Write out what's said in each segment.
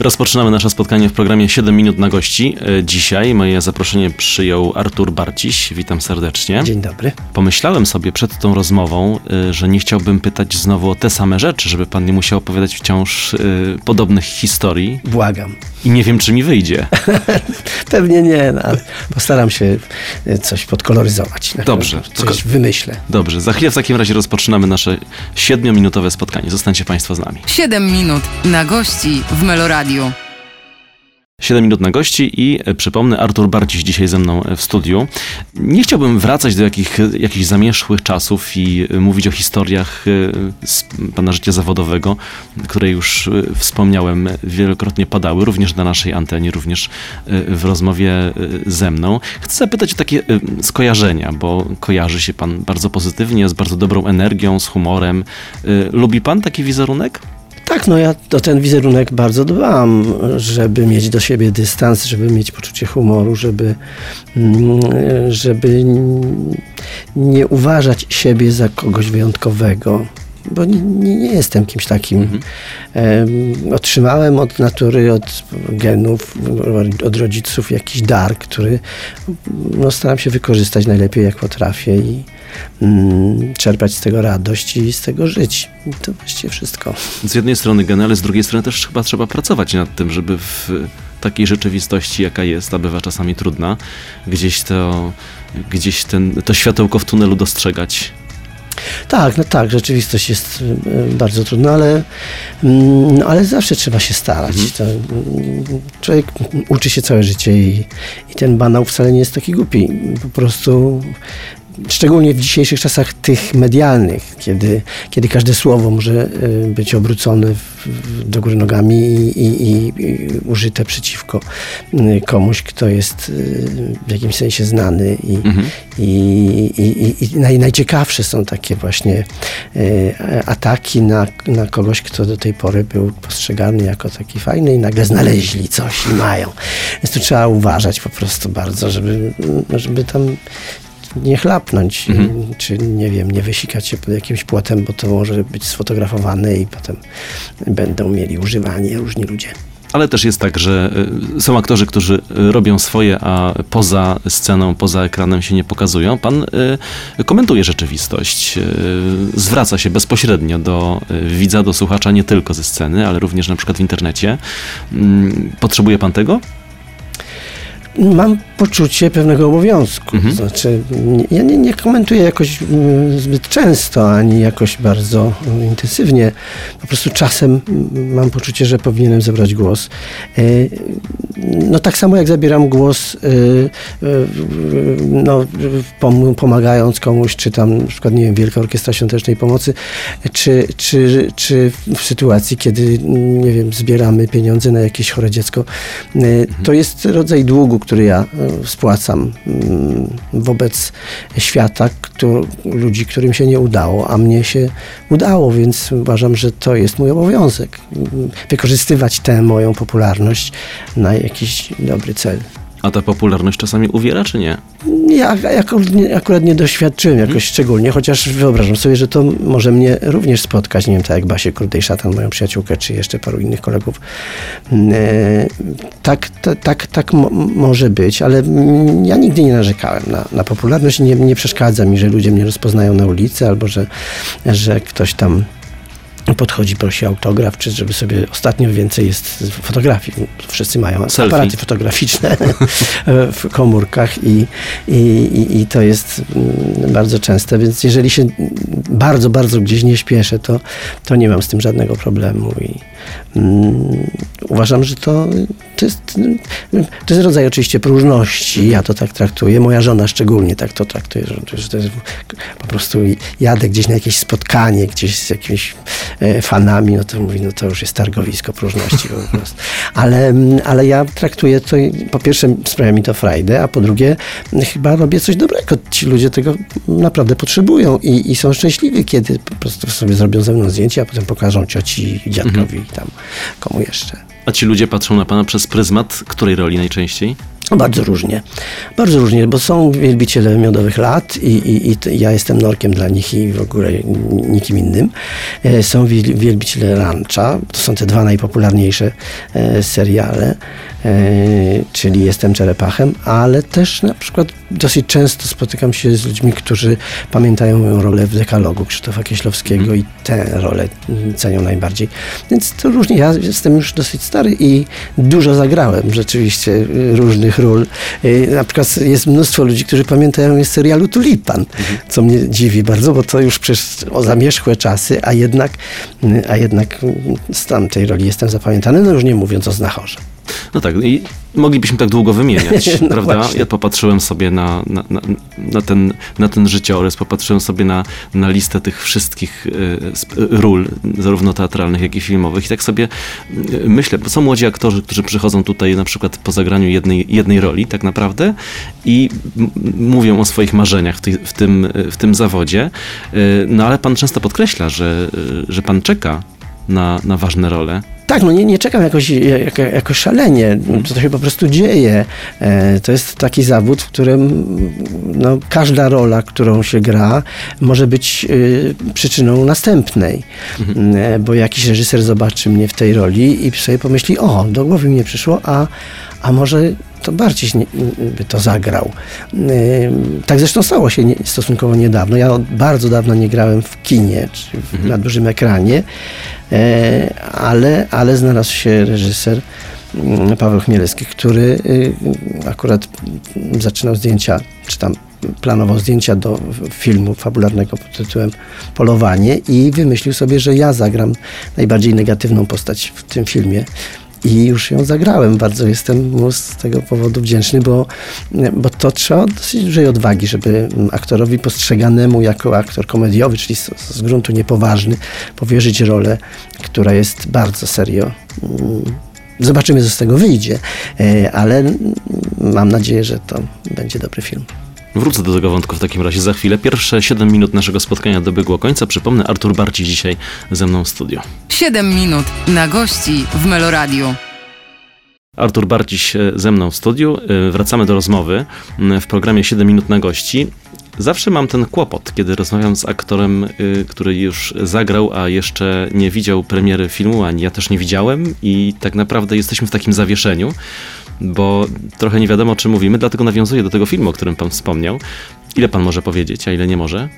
Rozpoczynamy nasze spotkanie w programie 7 minut na gości. E, Dzisiaj moje zaproszenie przyjął Artur Barciś. Witam serdecznie. Dzień dobry. Pomyślałem sobie przed tą rozmową, y, że nie chciałbym pytać znowu o te same rzeczy, żeby pan nie musiał opowiadać wciąż y, podobnych historii Błagam. i nie wiem, czy mi wyjdzie. Pewnie nie, no, ale postaram się coś podkoloryzować. Dobrze. Coś wymyślę. Dobrze, za chwilę w takim razie rozpoczynamy nasze siedmiominutowe spotkanie. Zostańcie państwo z nami. Siedem minut na gości w Meloradiu. 7 minut na gości i e, przypomnę, Artur Bardziś dzisiaj ze mną e, w studiu. Nie chciałbym wracać do jakich, jakichś zamierzchłych czasów i e, mówić o historiach z pana życia zawodowego, które już wspomniałem, wielokrotnie padały, również na naszej antenie, również w rozmowie ze mną. Chcę zapytać o takie skojarzenia, bo kojarzy się pan bardzo pozytywnie, z bardzo dobrą energią, z humorem. Lubi pan taki wizerunek? Tak, no ja o ten wizerunek bardzo dbam, żeby mieć do siebie dystans, żeby mieć poczucie humoru, żeby, mm, żeby nie uważać siebie za kogoś wyjątkowego. Bo nie, nie, jestem kimś takim. Mhm. Em, otrzymałem od natury, od genów, od rodziców jakiś dar, który no, staram się wykorzystać najlepiej jak potrafię i mm, czerpać z tego radość i z tego żyć. I to właściwie wszystko. z jednej strony geny, ale z drugiej strony też chyba trzeba pracować nad tym, żeby w takiej rzeczywistości, jaka jest, a bywa czasami trudna, gdzieś to, gdzieś ten, to światełko w tunelu dostrzegać. Tak, no tak, rzeczywistość jest y, bardzo trudna, ale, mm, ale zawsze trzeba się starać. To, mm, człowiek uczy się całe życie i, i ten banał wcale nie jest taki głupi. Po prostu szczególnie w dzisiejszych czasach tych medialnych, kiedy, kiedy każde słowo może y, być obrócone w, do góry nogami i, i, i, użyte przeciwko y, komuś, kto jest y, w jakimś sensie znany i, Mhm. i, i, i naj, najciekawsze są takie właśnie e, ataki na, na kogoś, kto do tej pory był postrzegany jako taki fajny i nagle znaleźli coś i mają. Więc tu trzeba uważać po prostu bardzo, żeby, żeby tam nie chlapnąć, czy nie wiem, nie wysikać się pod jakimś płotem, bo to może być sfotografowane i potem będą mieli używanie różni ludzie. Ale też jest tak, że y, są aktorzy, którzy y, robią swoje, a poza sceną, poza ekranem się nie pokazują. Pan y, komentuje rzeczywistość, zwraca się bezpośrednio do widza, do słuchacza, nie tylko ze sceny, ale również na przykład w internecie. Mm, Potrzebuje pan tego? Mam poczucie pewnego obowiązku. Mhm. Znaczy, ja nie, nie komentuję jakoś mm, zbyt często, ani jakoś bardzo mm, intensywnie. Po prostu czasem mm, mam poczucie, że powinienem zabrać głos. E, No tak samo jak zabieram głos, e, e, no, pom- pomagając komuś, czy tam na przykład, nie wiem, Wielka Orkiestra Świątecznej Pomocy, czy, czy, czy w sytuacji, kiedy, nie wiem, zbieramy pieniądze na jakieś chore dziecko. To jest rodzaj długu, który ja spłacam mm, wobec świata, któ- ludzi, którym się nie udało, a mnie się udało, więc uważam, że to jest mój obowiązek. mm, Wykorzystywać tę moją popularność na jakiś dobry cel. A ta popularność czasami uwiera, czy nie? Ja jako, nie, akurat nie doświadczyłem jakoś szczególnie, chociaż wyobrażam sobie, że to może mnie również spotkać, nie wiem, tak jak Basię Krutej Szatan, moją przyjaciółkę, czy jeszcze paru innych kolegów. Mm, e, Tak, ta- tak, tak mo- może być, ale mm, ja nigdy nie narzekałem na, na popularność. Nie, nie przeszkadza mi, że ludzie mnie rozpoznają na ulicy, albo że, że ktoś tam podchodzi, prosi autograf, czy żeby sobie ostatnio więcej jest fotografii. Wszyscy mają Selfie. aparaty fotograficzne w komórkach i, i, i, to jest mm, bardzo częste, więc jeżeli się bardzo, bardzo gdzieś nie śpieszę, to, to nie mam z tym żadnego problemu i uważam, że to, to, jest, to jest rodzaj oczywiście próżności, ja to tak traktuję, moja żona szczególnie tak to traktuje, że to, jest po prostu jadę gdzieś na jakieś spotkanie, gdzieś z jakimiś e, fanami, no to mówi, no to już jest targowisko próżności po prostu. Ale, mm, ale ja traktuję to, po pierwsze sprawia mi to frajdę, a po drugie mm, chyba robię coś dobrego. Ci ludzie tego naprawdę potrzebują i, i są szczęśliwi, kiedy po prostu sobie zrobią ze mną zdjęcie, a potem pokażą cioci, dziadkowi i tam komu jeszcze. A ci ludzie patrzą na pana przez pryzmat której roli najczęściej? Bardzo różnie. Bardzo różnie, bo są wielbiciele miodowych lat i, i, i ja jestem norkiem dla nich i w ogóle nikim innym. E, Są wiel- wielbiciele rancha, to są te dwa najpopularniejsze e, seriale, e, czyli Jestem czerepachem, ale też na przykład dosyć często spotykam się z ludźmi, którzy pamiętają moją rolę w dekalogu Krzysztofa Kieślowskiego i tę rolę mm, cenią najbardziej. Więc to różnie. Ja jestem już dosyć stary i dużo zagrałem rzeczywiście y, różnych ról. Y, Na przykład jest mnóstwo ludzi, którzy pamiętają z serialu Tulipan, co mnie dziwi bardzo, bo to już przecież o zamierzchłe czasy, a jednak, y, a jednak z tamtej roli jestem zapamiętany, no już nie mówiąc o Znachorze. No tak, i moglibyśmy tak długo wymieniać, No prawda? właśnie. Ja popatrzyłem sobie na, na, na, na, ten, na ten życiorys, popatrzyłem sobie na, na listę tych wszystkich y, ról, zarówno teatralnych, jak i filmowych i tak sobie y, myślę, bo są młodzi aktorzy, którzy przychodzą tutaj na przykład po zagraniu jednej, jednej roli tak naprawdę i mówią o swoich marzeniach w, tej, w, tym, y, w tym zawodzie, no ale pan często podkreśla, że, że pan czeka na, na ważne role. Tak, no nie, nie czekam jakoś, jako, jako szalenie. To się po prostu dzieje. E, To jest taki zawód, w którym no, każda rola, którą się gra, może być y, przyczyną następnej. E, Bo jakiś reżyser zobaczy mnie w tej roli i sobie pomyśli, o, do głowy mi nie przyszło, a, a może to bardziej by to zagrał. Tak zresztą stało się stosunkowo niedawno. Ja od bardzo dawno nie grałem w kinie, czy w, na dużym ekranie, e, ale, ale znalazł się reżyser mm, Paweł Chmielewski, który y, akurat zaczynał zdjęcia, czy tam planował zdjęcia do filmu fabularnego pod tytułem Polowanie i wymyślił sobie, że ja zagram najbardziej negatywną postać w tym filmie. I już ją zagrałem. Bardzo jestem mu z tego powodu wdzięczny, bo, bo to trzeba dosyć dużej odwagi, żeby aktorowi postrzeganemu jako aktor komediowy, czyli z, z gruntu niepoważny, powierzyć rolę, która jest bardzo serio. mm, Zobaczymy, co z tego wyjdzie, e, ale mm, mam nadzieję, że to będzie dobry film. Wrócę do tego wątku w takim razie za chwilę. Pierwsze 7 minut naszego spotkania dobiegło końca. Przypomnę, Artur Barci dzisiaj ze mną w studio. 7 minut na gości w Meloradiu. Artur Barciś ze mną w studiu. E, Wracamy do rozmowy m, w programie 7 minut na gości. Zawsze mam ten kłopot, kiedy rozmawiam z aktorem, y, który już zagrał, a jeszcze nie widział premiery filmu, ani ja też nie widziałem i tak naprawdę jesteśmy w takim zawieszeniu, bo trochę nie wiadomo, o czym mówimy, dlatego nawiązuję do tego filmu, o którym pan wspomniał. Ile pan może powiedzieć, a ile nie może?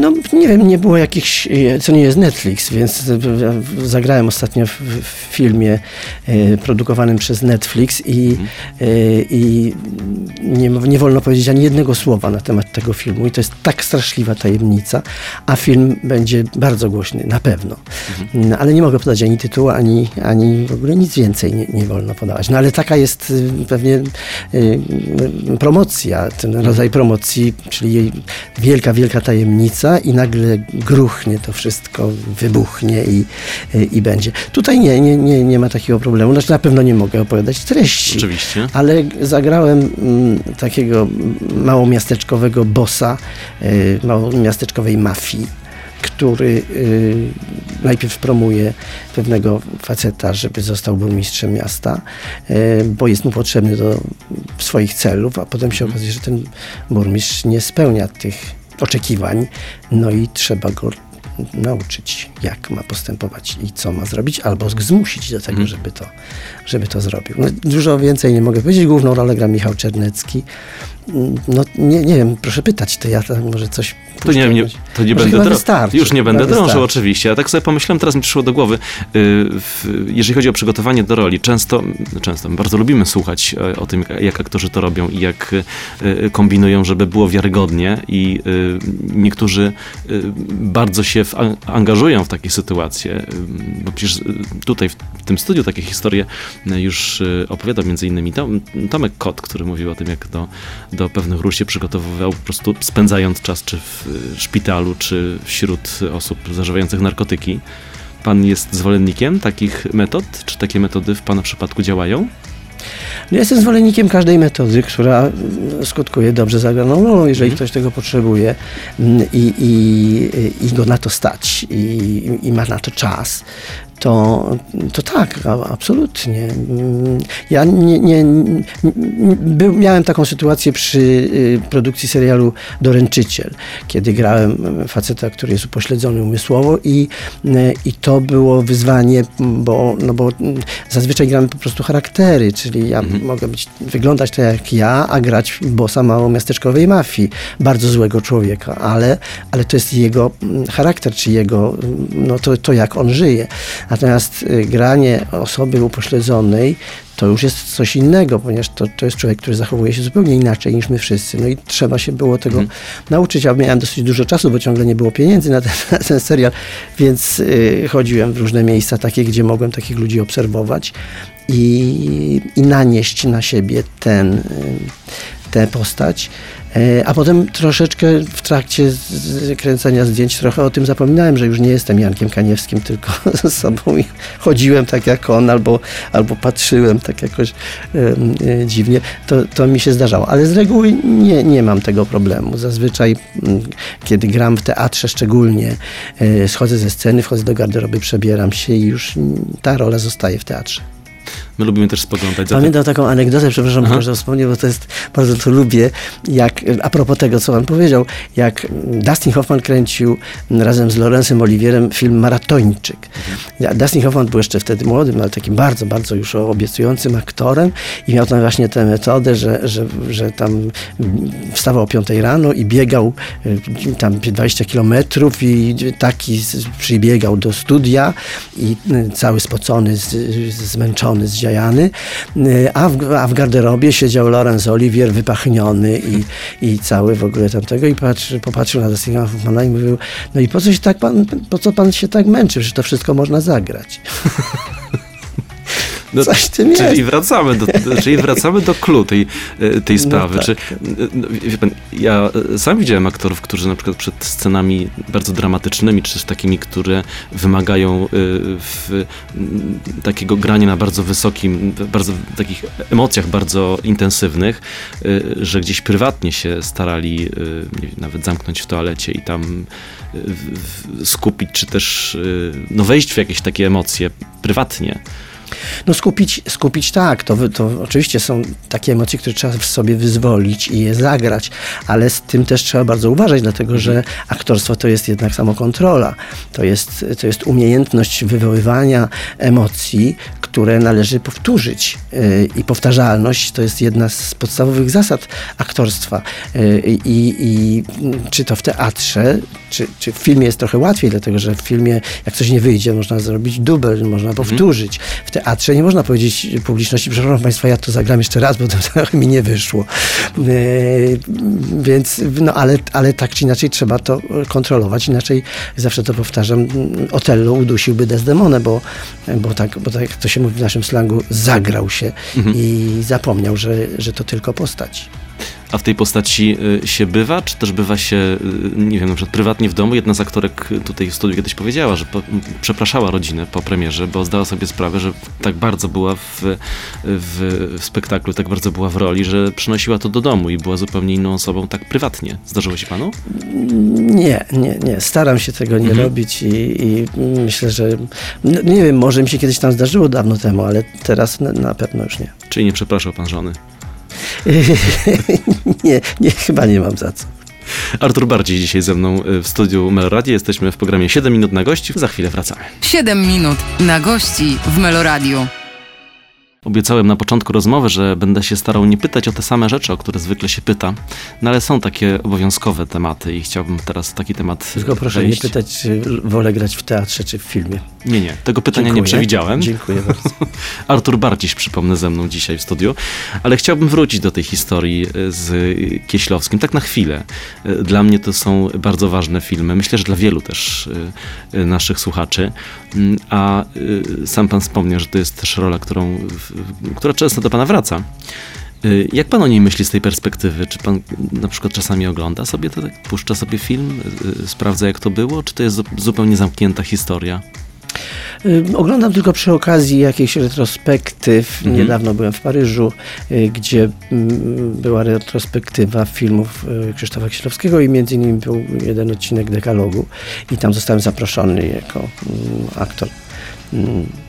No, nie wiem, nie było jakichś, co nie jest Netflix, więc zagrałem ostatnio w, w filmie e, produkowanym przez Netflix i, e, i nie, nie wolno powiedzieć ani jednego słowa na temat tego filmu i to jest tak straszliwa tajemnica, a film będzie bardzo głośny, na pewno. No, ale nie mogę podać ani tytułu, ani, ani w ogóle nic więcej nie, nie wolno podawać. No ale taka jest pewnie promocja, ten rodzaj promocji, czyli jej wielka, wielka tajemnica i nagle gruchnie to wszystko, wybuchnie i, i będzie. Tutaj nie, nie, nie, nie ma takiego problemu. Znaczy na pewno nie mogę opowiadać treści. Oczywiście. Ale zagrałem mm, takiego małomiasteczkowego bossa, y, małomiasteczkowej mafii, który y, najpierw promuje pewnego faceta, żeby został burmistrzem miasta, y, bo jest mu potrzebny do swoich celów, a potem się okazuje, że ten burmistrz nie spełnia tych oczekiwań, no i trzeba go nauczyć, jak ma postępować i co ma zrobić, albo zmusić do tego, żeby to, żeby to zrobił. No, dużo więcej nie mogę powiedzieć. Główną rolę gra Michał Czernecki. No nie, nie wiem, proszę pytać, to ja tam może coś To nie, nie, to nie będę chyba drą- wystarczy, Już nie będę drążył, oczywiście. Ja tak sobie pomyślałem, teraz mi przyszło do głowy, y, jeżeli chodzi o przygotowanie do roli, często, często bardzo lubimy słuchać e, o tym, jak aktorzy to robią i jak y, kombinują, żeby było wiarygodnie i y, niektórzy bardzo się w, angażują w takie sytuacje, bo przecież tutaj w tym studiu takie historie już opowiadał między innymi Tom, Tomek Kot, który mówił o tym, jak do, do pewnych ról się przygotowywał, po prostu spędzając czas czy w y, szpitalu, czy wśród osób zażywających narkotyki. Pan jest zwolennikiem takich metod? Czy takie metody w Pana przypadku działają? No, jestem zwolennikiem każdej metody, która mm, skutkuje dobrze zagraną rolą, jeżeli ktoś tego potrzebuje mm, i, i, i go na to stać i, i ma na to czas, to, to tak, absolutnie. Mm, ja nie, nie, był, miałem taką sytuację przy y, produkcji serialu Doręczyciel, kiedy grałem faceta, który jest upośledzony umysłowo i, y, i to było wyzwanie, bo, no bo zazwyczaj gramy po prostu charaktery, czyli ja mhm. mogę być, wyglądać tak jak ja, a grać bossa małomiasteczkowej mafii, bardzo złego człowieka, ale, ale to jest jego mm, charakter, czy jego, mm, no to, to jak on żyje. Natomiast y, granie osoby upośledzonej to już jest coś innego, ponieważ to, to jest człowiek, który zachowuje się zupełnie inaczej niż my wszyscy. No i trzeba się było tego hmm. nauczyć. Ja miałem dosyć dużo czasu, bo ciągle nie było pieniędzy na ten, na ten serial, więc y, chodziłem w różne miejsca takie, gdzie mogłem takich ludzi obserwować i, i nanieść na siebie ten, y, tę postać. E, a potem troszeczkę w trakcie kręcenia zdjęć trochę o tym zapominałem, że już nie jestem Jankiem Kaniewskim, tylko ze sobą chodziłem tak jak on, albo, albo patrzyłem tak jakoś e, dziwnie. To, to mi się zdarzało. Ale z reguły nie, nie mam tego problemu. Zazwyczaj, m, kiedy gram w teatrze szczególnie, e, schodzę ze sceny, wchodzę do garderoby, przebieram się i już ta rola zostaje w teatrze. My lubimy też spoglądać za Pamiętam taką anegdotę, przepraszam, Aha. że wspomniał, bo to jest, bardzo to lubię, jak, a propos tego, co on powiedział, jak Dustin Hoffman kręcił razem z Lorenzem Oliwierem film Maratończyk. Mhm. Dustin Hoffman był jeszcze wtedy młodym, ale takim bardzo, bardzo już obiecującym aktorem i miał tam właśnie tę metodę, że, że, że tam wstawał o 5 rano i biegał y, tam 20 kilometrów i taki przybiegał do studia i y, cały spocony, zmęczony, zdziałany Y, a w, a w garderobie siedział Lorenz Olivier wypachniony i, i cały w ogóle tamtego i patrzy, popatrzył na Dustina Hoffmana i mówił, no i po co się tak pan, po co pan się tak męczy, że to wszystko można zagrać. No, Coś tym czyli jest. Wracamy do, czyli wracamy do clue tej, e, tej no sprawy. No tak. Czy, no, wie pan, ja e, sam widziałem aktorów, którzy na przykład przed scenami bardzo dramatycznymi, czy też takimi, które wymagają e, w, takiego grania na bardzo wysokim, bardzo takich emocjach bardzo intensywnych, że gdzieś prywatnie się starali wiem, nawet zamknąć w toalecie i tam skupić, czy też no, wejść w jakieś takie emocje prywatnie. No skupić, skupić tak, to, to oczywiście są takie emocje, które trzeba w sobie wyzwolić i je zagrać, ale z tym też trzeba bardzo uważać, dlatego że aktorstwo to jest jednak samokontrola. To jest, to jest umiejętność wywoływania emocji, które należy powtórzyć. Y, I powtarzalność to jest jedna z podstawowych zasad aktorstwa. Y, I, i czy to w teatrze, czy, czy w filmie jest trochę łatwiej, dlatego że w filmie, jak coś nie wyjdzie, można zrobić dubel, można powtórzyć. W teatrze nie można powiedzieć publiczności, przepraszam Państwa, ja to zagram jeszcze raz, bo to trochę mi nie wyszło. E, więc, no ale, ale tak czy inaczej trzeba to kontrolować, inaczej zawsze to powtarzam, Otello udusiłby Desdemonę, bo, bo, tak, bo tak to się mówi w naszym slangu, zagrał się mhm. i zapomniał, że, że to tylko postać. A w tej postaci y, się bywa, czy też bywa się, y, nie wiem, na przykład prywatnie w domu? Jedna z aktorek tutaj w studiu kiedyś powiedziała, że po, przepraszała rodzinę po premierze, bo zdała sobie sprawę, że tak bardzo była w, w, w, spektaklu, tak bardzo była w roli, że przynosiła to do domu i była zupełnie inną osobą tak prywatnie. Zdarzyło się panu? Nie, nie, nie. Staram się tego nie mhm. robić i, i, myślę, że no, nie wiem, może mi się kiedyś tam zdarzyło dawno temu, ale teraz na, na pewno już nie. Czyli nie przepraszał pan żony? nie, nie, chyba nie mam za co. Artur Bardziej dzisiaj ze mną y, w studiu Meloradio. Jesteśmy w programie 7 minut na gości. Za chwilę wracamy. 7 minut na gości w Meloradio. Obiecałem na początku rozmowy, że będę się starał nie pytać o te same rzeczy, o które zwykle się pyta, no ale są takie obowiązkowe tematy i chciałbym teraz taki temat. Tylko proszę wejść. nie pytać, czy wolę grać w teatrze czy w filmie. Nie, nie, tego pytania Dziękuję. nie przewidziałem. Dziękuję bardzo. Artur Bardziś przypomnę ze mną dzisiaj w studiu, ale chciałbym wrócić do tej historii e, z Kieślowskim, tak na chwilę. E, dla mnie to są bardzo ważne filmy, myślę, że dla wielu też e, naszych słuchaczy, a sam pan wspomniał, że to jest też rola, którą która często do Pana wraca. Y, jak Pan o niej myśli z tej perspektywy? Czy Pan na przykład czasami ogląda sobie to, tak, puszcza sobie film, y, sprawdza jak to było, czy to jest zupełnie zamknięta historia? Oglądam tylko przy okazji jakiejś retrospektyw. Mhm. Niedawno byłem w Paryżu, y, gdzie mm, była retrospektywa filmów Krzysztofa Kieślowskiego i między innymi był jeden odcinek dekalogu i tam zostałem zaproszony jako mm, aktor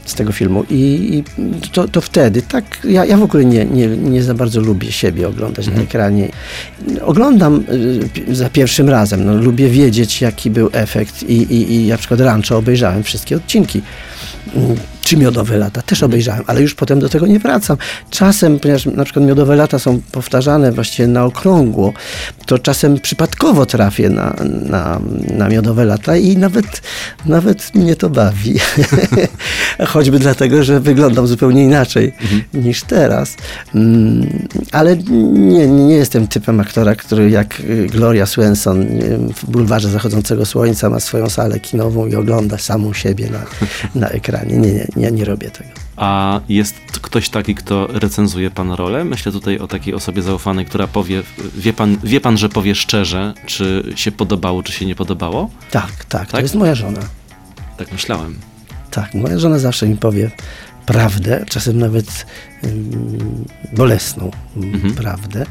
z tego filmu. I, to, to wtedy, tak, ja, ja w ogóle nie, nie, nie za bardzo lubię siebie oglądać na ekranie. Oglądam y, za pierwszym razem, no, lubię wiedzieć, jaki był efekt i, i, i na przykład Rancho obejrzałem wszystkie odcinki. Czy Miodowe Lata też obejrzałem, ale już potem do tego nie wracam. Czasem, ponieważ na przykład Miodowe Lata są powtarzane właściwie na okrągło, to czasem przypadkowo trafię na, na, na Miodowe Lata i nawet, nawet mnie to bawi. Choćby dlatego, że wyglądam zupełnie inaczej niż teraz. Mm, Ale nie, nie jestem typem aktora, który jak y, Gloria Swenson wiem, w bulwarze zachodzącego słońca ma swoją salę kinową i ogląda samą siebie na, na ekranie. Nie, nie, nie, nie robię tego. A jest ktoś taki, kto recenzuje pan rolę? Myślę tutaj o takiej osobie zaufanej, która powie, wie pan, wie pan, że powie szczerze, czy się podobało, czy się nie podobało? Tak, tak, to Tak? jest moja żona. Tak myślałem. Tak, moja żona zawsze mi powie prawdę, czasem nawet bolesną Mhm. prawdę,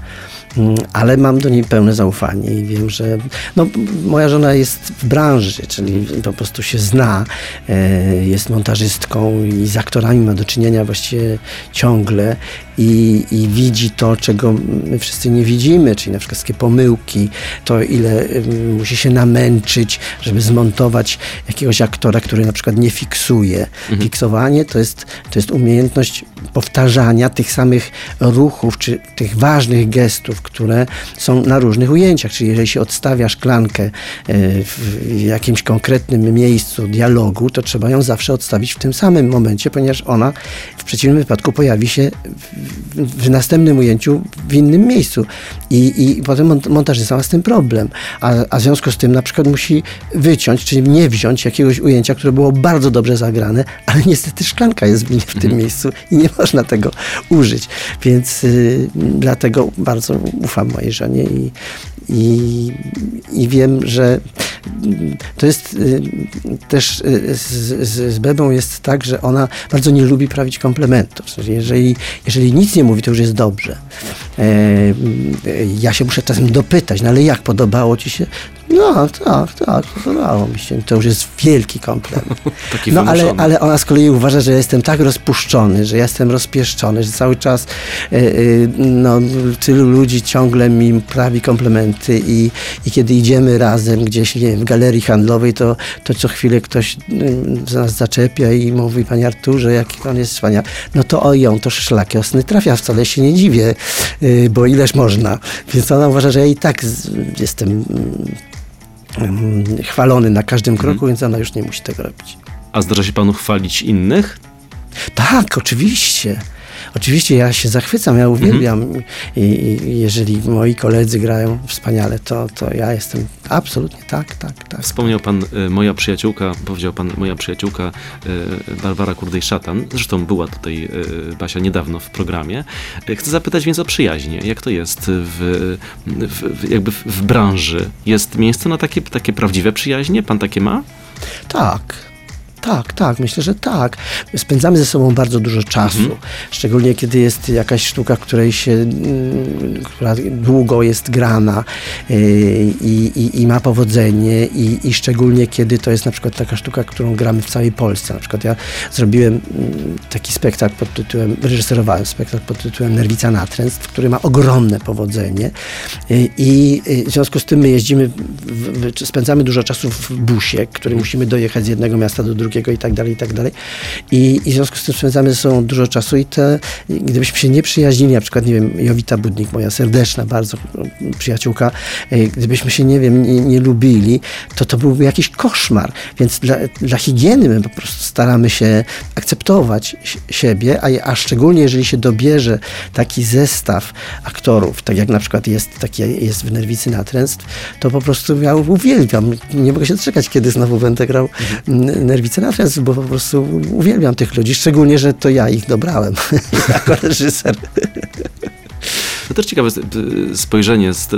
ale mam do niej pełne zaufanie i wiem, że no, moja żona jest w branży, czyli po prostu się zna, e, jest montażystką i z aktorami ma do czynienia właściwie ciągle i, i widzi to, czego my wszyscy nie widzimy, czyli na przykład wszystkie pomyłki, to ile ym, musi się namęczyć, żeby zmontować jakiegoś aktora, który na przykład nie fiksuje. Fiksowanie to jest, to jest umiejętność powtarzania tych samych ruchów, czy tych ważnych gestów, które są na różnych ujęciach. Czyli jeżeli się odstawia szklankę e, w jakimś konkretnym miejscu dialogu, to trzeba ją zawsze odstawić w tym samym momencie, ponieważ ona w przeciwnym wypadku pojawi się w, następnym ujęciu w innym miejscu. I, i potem mont- montażysta ma z tym problem. A, a w związku z tym na przykład musi wyciąć, czyli nie wziąć jakiegoś ujęcia, które było bardzo dobrze zagrane, ale niestety szklanka jest w, w tym miejscu i nie można tego użyć. Więc y, dlatego bardzo ufam mojej żonie i, i, i wiem, że mm, to jest y, też y, z, z, z Bebą jest tak, że ona bardzo nie lubi prawić komplementów. Sensie, jeżeli, nic nie mówi, to już jest dobrze. E, e, ja się muszę czasem dopytać, no ale jak podobało ci się? No tak, tak, podobało mi się. To już jest wielki komplement. Taki No ale, ale ona z kolei uważa, że ja jestem tak rozpuszczony, że ja jestem rozpieszczony, że cały czas e, no, tylu ludzi ciągle mi prawi komplementy i, i kiedy idziemy razem gdzieś nie wiem, w galerii handlowej, to, to co chwilę ktoś za nas zaczepia i mówi, panie Arturze, jaki pan jest wspaniały. No to o ją to szlak jasny trafia, wcale się nie dziwię, e, bo ileż można. Więc ona uważa, że ja i tak z, jestem chwalony na każdym kroku, więc ona już nie musi tego robić. A zdarza się panu chwalić innych? Tak, oczywiście. Oczywiście ja się zachwycam, ja uwielbiam I, i jeżeli moi koledzy grają wspaniale, to, to ja jestem absolutnie tak, tak, tak. Wspomniał pan y, moja przyjaciółka, powiedział pan moja przyjaciółka y, Barbara Kurdej-Szatan. Zresztą była tutaj y, Basia niedawno w programie. Chcę zapytać więc o przyjaźnie. Jak to jest w, w, w, jakby w, w branży? Jest miejsce na takie, takie prawdziwe przyjaźnie? Pan takie ma? Tak. Tak, tak, myślę, że tak. Spędzamy ze sobą bardzo dużo czasu, Mhm. szczególnie kiedy jest jakaś sztuka, której się, mm, która długo jest grana yy, i, i, i ma powodzenie i, i szczególnie kiedy to jest na przykład taka sztuka, którą gramy w całej Polsce. Na przykład ja zrobiłem mm, taki spektakl pod tytułem, wyreżyserowałem spektakl pod tytułem Nerwica Natręstw, który ma ogromne powodzenie yy, i yy, w związku z tym my jeździmy, w, spędzamy dużo czasu w busie, który musimy dojechać z jednego miasta do drugiego i tak dalej, i tak dalej. I, I w związku z tym spędzamy ze sobą dużo czasu i te, gdybyśmy się nie przyjaźnili, na przykład, nie wiem, Jowita Budnik, moja serdeczna bardzo przyjaciółka, e, gdybyśmy się, nie wiem, nie, nie lubili, to to byłby jakiś koszmar. Więc dla, dla higieny my po prostu staramy się akceptować si- siebie, a, a szczególnie jeżeli się dobierze taki zestaw aktorów, tak jak na przykład jest, taki jest w Nerwicy Natręstw, to po prostu ja uwielbiam. Nie mogę się doczekać, kiedy znowu będę grał n- Natręstw, bo po prostu uwielbiam tych ludzi, szczególnie, że to ja ich dobrałem jako reżyser. To też ciekawe y, spojrzenie. z-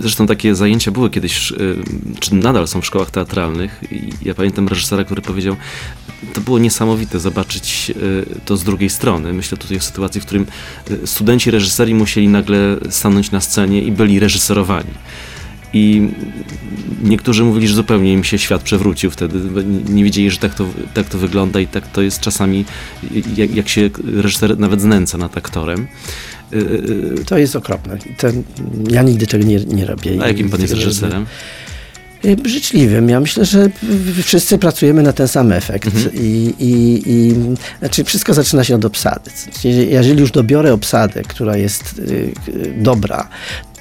Zresztą takie zajęcia były kiedyś, y, czy nadal są w szkołach teatralnych. Ja pamiętam reżysera, który powiedział, to było niesamowite zobaczyć y, to z drugiej strony. Myślę tutaj o sytuacji, w którym y, studenci reżyserii musieli nagle stanąć na scenie i byli reżyserowani. I niektórzy mówili, że zupełnie im się świat przewrócił wtedy. Nie wiedzieli, że tak to, tak to wygląda i tak to jest czasami, jak, jak się reżyser nawet znęca nad aktorem. Y, y, To jest okropne. Ten, ja nigdy tego nie, nie robię. A jakim pan jest reżyserem? Y, Życzliwym. Ja myślę, że wszyscy pracujemy na ten sam efekt. Mhm. I, i, I znaczy wszystko zaczyna się od obsady. Jeżeli- Jeżeli już dobiorę obsadę, która jest y, y, dobra,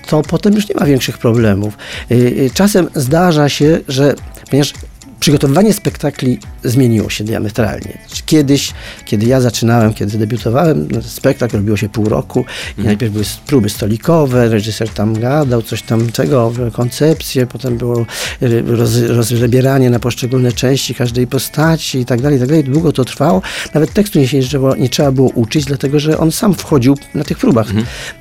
to potem już nie ma większych problemów. Y, y, Czasem zdarza się, że ponieważ przygotowywanie spektakli zmieniło się diametralnie. Kiedyś, kiedy ja zaczynałem, kiedy debiutowałem, no, spektakl robiło się pół roku i najpierw były próby stolikowe, reżyser tam gadał, coś tam tego, koncepcję, potem było y, roz, rozbieranie na poszczególne części każdej postaci i tak dalej, i tak dalej. Długo to trwało. Nawet tekstu nie, się nie, trzeba- nie trzeba było uczyć, dlatego że on sam wchodził na tych próbach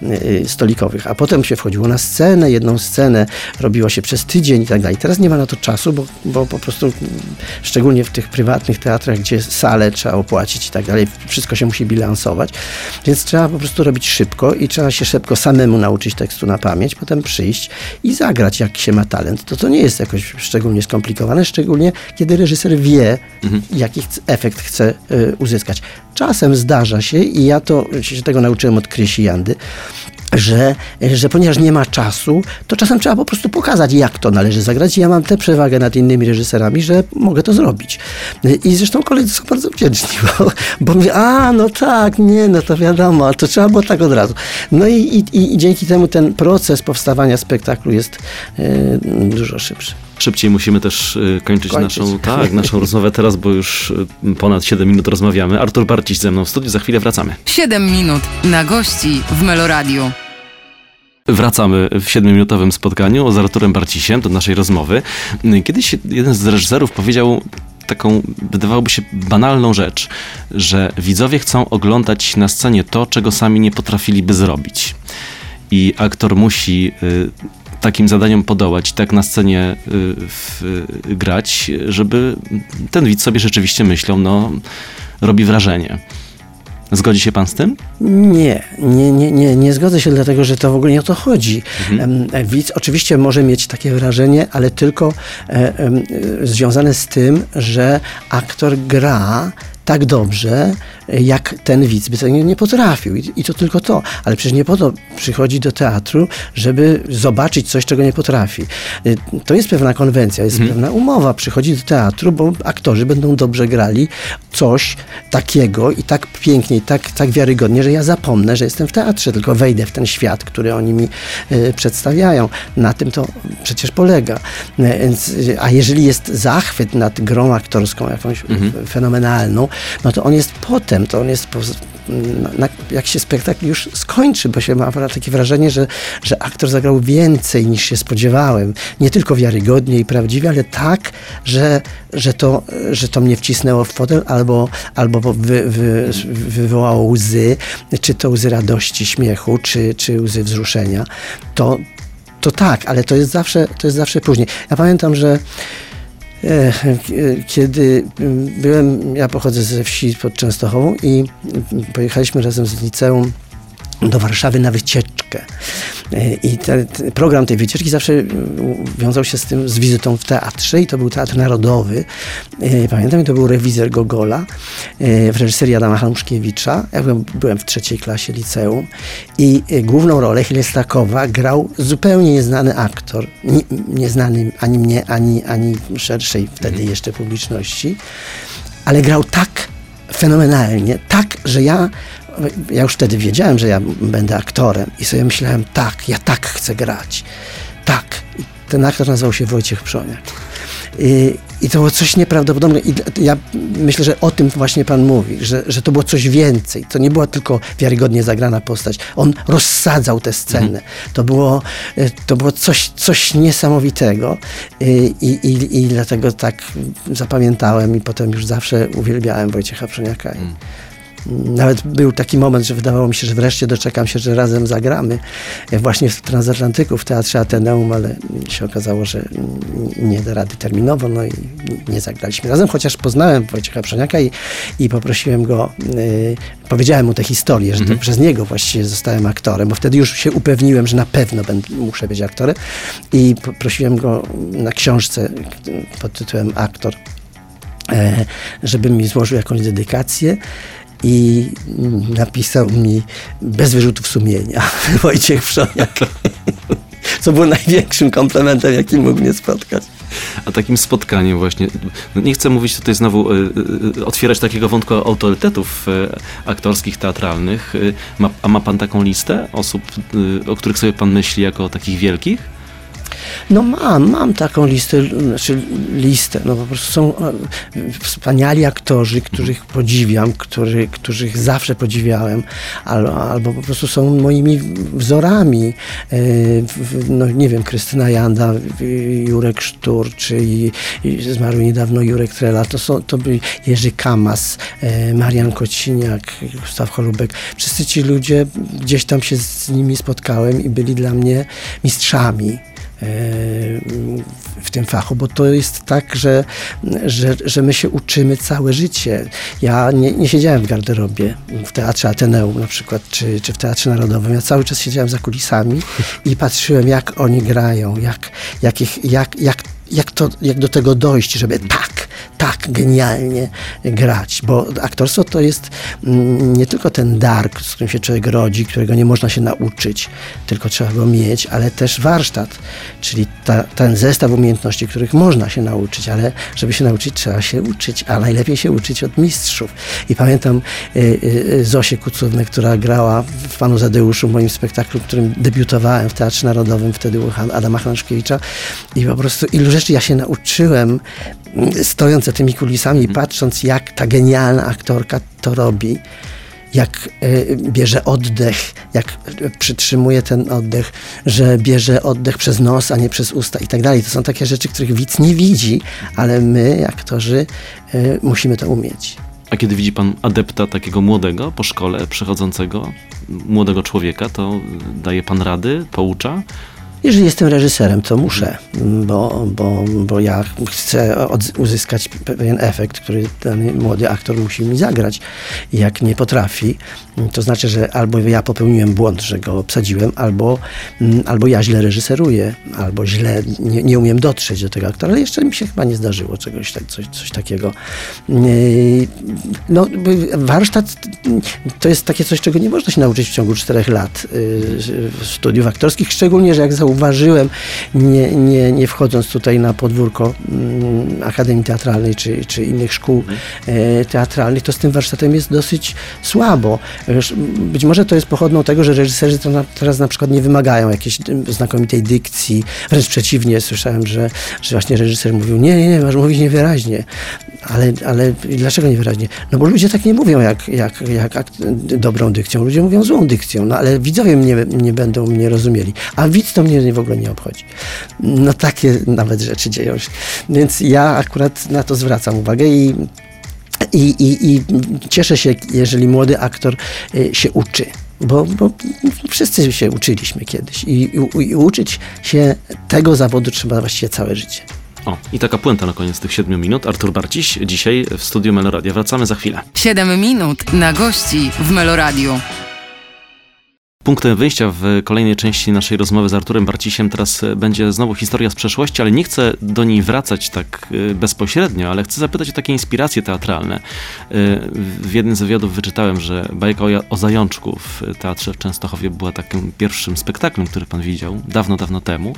y, stolikowych, a potem się wchodziło na scenę, jedną scenę robiło się przez tydzień i tak dalej. Teraz nie ma na to czasu, bo, bo po prostu szczególnie w tych prywatnych teatrach, gdzie salę trzeba opłacić i tak dalej, wszystko się musi bilansować, więc trzeba po prostu robić szybko i trzeba się szybko samemu nauczyć tekstu na pamięć, potem przyjść i zagrać, jak się ma talent. To to nie jest jakoś szczególnie skomplikowane, szczególnie kiedy reżyser wie, jaki chce- efekt chce y, uzyskać. Czasem zdarza się i ja to się tego nauczyłem od Krysi Jandy, że, że ponieważ nie ma czasu, to czasem trzeba po prostu pokazać, jak to należy zagrać. I ja mam tę przewagę nad innymi reżyserami, że mogę to zrobić. I zresztą koledzy są bardzo wdzięczni, bo, bo mówię, a no tak, nie, no to wiadomo, to trzeba było tak od razu. No i, i, i dzięki temu ten proces powstawania spektaklu jest e, dużo szybszy. Szybciej musimy też y, kończyć, Kończyć. naszą, tak, naszą rozmowę teraz, bo już y, ponad 7 minut rozmawiamy. Artur Barciś ze mną w studiu, za chwilę wracamy. 7 minut na gości w Meloradiu. Wracamy w 7-minutowym spotkaniu z Arturem Barcisiem do naszej rozmowy. Kiedyś jeden z reżyserów powiedział taką, wydawałoby się, banalną rzecz, że widzowie chcą oglądać na scenie to, czego sami nie potrafiliby zrobić. I aktor musi y, takim zadaniom podołać, tak na scenie y, w, y, grać, żeby ten widz sobie rzeczywiście myślał, no, robi wrażenie. Zgodzi się pan z tym? Nie, nie, nie, nie, nie zgodzę się, dlatego że to w ogóle nie o to chodzi. Em, Widz oczywiście może mieć takie wrażenie, ale tylko e, e, związane z tym, że aktor gra tak dobrze, e, jak ten widz by tego nie, nie potrafił. I, I to tylko to. Ale przecież nie po to przychodzi do teatru, żeby zobaczyć coś, czego nie potrafi. E, To jest pewna konwencja, jest pewna umowa. Przychodzi do teatru, bo aktorzy będą dobrze grali coś takiego i tak pięknie, i tak, tak wiarygodnie, że ja zapomnę, że jestem w teatrze, tylko wejdę w ten świat, który oni mi e, przedstawiają. Na tym to przecież polega. A jeżeli jest zachwyt nad grą aktorską, jakąś e, fenomenalną, no to on jest potem, to on jest po, na, na, jak się spektakl już skończy, bo się ma takie wrażenie, że, że aktor zagrał więcej niż się spodziewałem. Nie tylko wiarygodnie i prawdziwie, ale tak, że, że, to, że to mnie wcisnęło w fotel albo, albo wy, wy, wywołało łzy, czy to łzy radości, śmiechu, czy, czy łzy wzruszenia. To, to tak, ale to jest zawsze, to jest zawsze później. Ja pamiętam, że Kiedy mm, byłem, ja pochodzę ze wsi pod Częstochową i mm, pojechaliśmy razem z liceum do Warszawy na wycieczkę. E, I te, te, program tej wycieczki zawsze mm, wiązał się z tym, z wizytą w teatrze i to był Teatr Narodowy. E, Pamiętam, to był rewizor Gogola e, w reżyserii Adama Hanuszkiewicza. Ja byłem, byłem w trzeciej klasie liceum i e, główną rolę Hilestakowa grał zupełnie nieznany aktor, nie, nieznany ani mnie, ani, ani szerszej wtedy jeszcze publiczności, ale grał tak fenomenalnie, tak, że ja ja już wtedy wiedziałem, że ja będę aktorem i sobie myślałem, tak, ja tak chcę grać. Tak. I ten aktor nazywał się Wojciech Przoniak. I, I to było coś nieprawdopodobnego. I ja myślę, że o tym właśnie Pan mówi, że, że to było coś więcej. To nie była tylko wiarygodnie zagrana postać. On rozsadzał tę scenę. To było, e, to było coś, coś niesamowitego I, i, i, i dlatego tak zapamiętałem i potem już zawsze uwielbiałem Wojciecha Przoniaka. Nawet był taki moment, że wydawało mi się, że wreszcie doczekam się, że razem zagramy. E, właśnie w Transatlantyku, w Teatrze Ateneum, ale się okazało, że nie da rady terminowo, no i nie zagraliśmy razem, chociaż poznałem Wojciecha Przoniaka i, i poprosiłem go, yy, powiedziałem mu tę historię, że Mhm. przez niego właściwie zostałem aktorem, bo wtedy już się upewniłem, że na pewno będę, muszę być aktorem. I poprosiłem go na książce pod tytułem Aktor e, żeby mi złożył jakąś dedykację i napisał mi bez wyrzutów sumienia Wojciech Wszoniak. Co było największym komplementem, jaki mógł mnie spotkać. A takim spotkaniem właśnie, no nie chcę mówić tutaj znowu, y, y, otwierać takiego wątku autorytetów y, aktorskich, teatralnych, ma, a ma pan taką listę osób, o których sobie pan myśli jako takich wielkich? No mam, mam taką listę, znaczy listę, no po prostu są e, wspaniali aktorzy, których podziwiam, który, których zawsze podziwiałem, albo, albo po prostu są moimi wzorami. E, No nie wiem, Krystyna Janda, y, Jurek Sztur, czy zmarł niedawno Jurek Trela, to są, to byli Jerzy Kamas, e, Marian Kociniak, Gustaw Holubek. Wszyscy ci ludzie, gdzieś tam się z nimi spotkałem i byli dla mnie mistrzami w tym fachu, bo to jest tak, że, że, że my się uczymy całe życie. Ja nie, nie siedziałem w garderobie w Teatrze Ateneum na przykład, czy, czy w Teatrze Narodowym. Ja cały czas siedziałem za kulisami i patrzyłem, jak oni grają, jak, jak, ich, jak, jak, jak, to, jak do tego dojść, żeby tak, tak genialnie grać, bo aktorstwo to jest mm, nie tylko ten dar, z którym się człowiek rodzi, którego nie można się nauczyć, tylko trzeba go mieć, ale też warsztat, czyli ta, ten zestaw umiejętności, których można się nauczyć, ale żeby się nauczyć, trzeba się uczyć, a najlepiej się uczyć od mistrzów. I pamiętam y, y, Zosię Kucównę, która grała w Panu Zadeuszu, w moim spektaklu, w którym debiutowałem w Teatrze Narodowym, wtedy u Adama Hanaszkiewicza i po prostu ilu rzeczy ja się nauczyłem, mm, stojąc za tymi kulisami i patrząc, jak ta genialna aktorka to robi, jak y, bierze oddech, jak y, przytrzymuje ten oddech, że bierze oddech przez nos, a nie przez usta i tak dalej. To są takie rzeczy, których widz nie widzi, ale my, aktorzy, y, musimy to umieć. A kiedy widzi pan adepta takiego młodego po szkole przechodzącego, młodego człowieka, to daje pan rady, poucza? Jeżeli jestem reżyserem, to muszę, bo, bo, bo ja chcę uzyskać pewien efekt, który ten młody aktor musi mi zagrać. Jak nie potrafi, to znaczy, że albo ja popełniłem błąd, że go obsadziłem, albo, mm, albo ja źle reżyseruję, albo źle nie, nie umiem dotrzeć do tego aktora, ale jeszcze mi się chyba nie zdarzyło czegoś, tak, coś, coś takiego. Yy, No, warsztat to jest takie coś, czego nie można się nauczyć w ciągu czterech lat yy, studiów aktorskich, szczególnie, że jak zauważyłem, nie, nie, nie wchodząc tutaj na podwórko mm, Akademii Teatralnej czy, czy innych szkół e, teatralnych, to z tym warsztatem jest dosyć słabo. Być może to jest pochodną tego, że reżyserzy teraz na przykład nie wymagają jakiejś y, znakomitej dykcji. Wręcz przeciwnie, słyszałem, że, że właśnie reżyser mówił, nie, nie, nie, masz mówić niewyraźnie. Ale, ale dlaczego niewyraźnie? No bo ludzie tak nie mówią jak, jak, jak ak- dobrą dykcją. Ludzie mówią złą dykcją, no ale widzowie mnie, nie będą mnie rozumieli. A widz to mnie w ogóle nie obchodzi. No takie nawet rzeczy dzieją się. Więc ja akurat na to zwracam uwagę i i, i, I cieszę się, jeżeli młody aktor y, się uczy. Bo, bo wszyscy się uczyliśmy kiedyś i, i, i uczyć się tego zawodu trzeba właściwie całe życie. O, i taka puenta na koniec tych siedmiu minut. Artur Barciś, dzisiaj w studiu Meloradia. Wracamy za chwilę. 7 minut na gości w Meloradiu. Punktem wyjścia w kolejnej części naszej rozmowy z Arturem Barcisiem teraz e, będzie znowu historia z przeszłości, ale nie chcę do niej wracać tak e, bezpośrednio, ale chcę zapytać o takie inspiracje teatralne. E, W jednym z wywiadów wyczytałem, że bajka o, Zajączku w Teatrze w Częstochowie była takim pierwszym spektaklem, który pan widział dawno, dawno temu.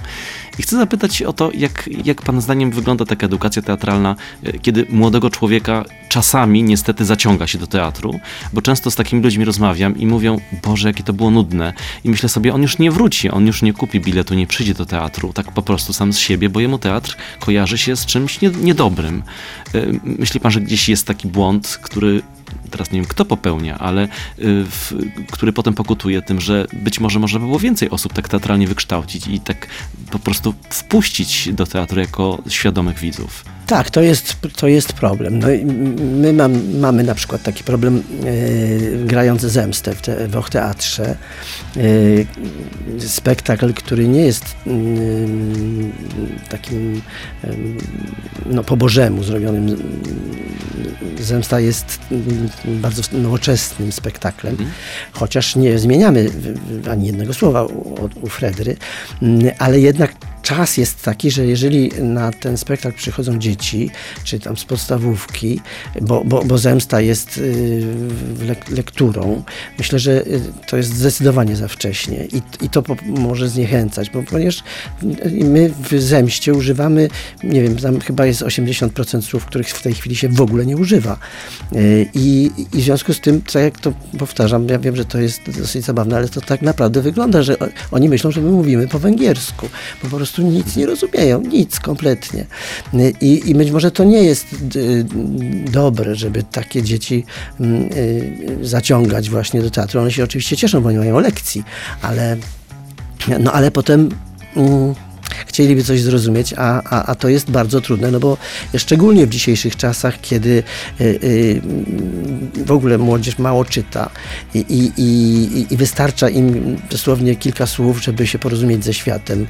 I chcę zapytać o to, jak, jak pan zdaniem wygląda taka edukacja teatralna, kiedy młodego człowieka czasami niestety zaciąga się do teatru, bo często z takimi ludźmi rozmawiam i mówią, Boże, jakie to było nudne. I myślę sobie, on już nie wróci, on już nie kupi biletu, nie przyjdzie do teatru, tak po prostu sam z siebie, bo jemu teatr kojarzy się z czymś nie, niedobrym. E, Myśli pan, że gdzieś jest taki błąd, który teraz nie wiem kto popełnia, ale y, w, który potem pokutuje tym, że być może można by było więcej osób tak teatralnie wykształcić i tak po prostu wpuścić do teatru jako świadomych widzów. Tak, to jest, to jest problem. No, my mam, mamy na przykład taki problem e, grając zemstę w, te, w Och Teatrze. E, spektakl, który nie jest e, takim no, po bożemu zrobionym. Zemsta jest bardzo nowoczesnym spektaklem, mm. chociaż nie zmieniamy ani jednego słowa u, u Fredry, ale jednak czas jest taki, że jeżeli na ten spektakl przychodzą dzieci, czy tam z podstawówki, bo, bo, bo zemsta jest y, lekturą, myślę, że y, to jest zdecydowanie za wcześnie i, i to może zniechęcać, bo ponieważ my w zemście używamy, nie wiem, tam chyba jest 80% słów, których w tej chwili się w ogóle nie używa. Y, I, I w związku z tym, co jak to powtarzam, ja wiem, że to jest dosyć zabawne, ale to tak naprawdę wygląda, że oni myślą, że my mówimy po węgiersku, po prostu prostu nic nie rozumieją, nic kompletnie. I, i być może to nie jest y, dobre, żeby takie dzieci mm, y, zaciągać właśnie do teatru. One się oczywiście cieszą, bo nie mają lekcji, ale, no, ale potem mm, chcieliby coś zrozumieć, a, a, a to jest bardzo trudne, no bo szczególnie w dzisiejszych czasach, kiedy y, y, w ogóle młodzież mało czyta i, i, i, wystarcza im dosłownie kilka słów, żeby się porozumieć ze światem,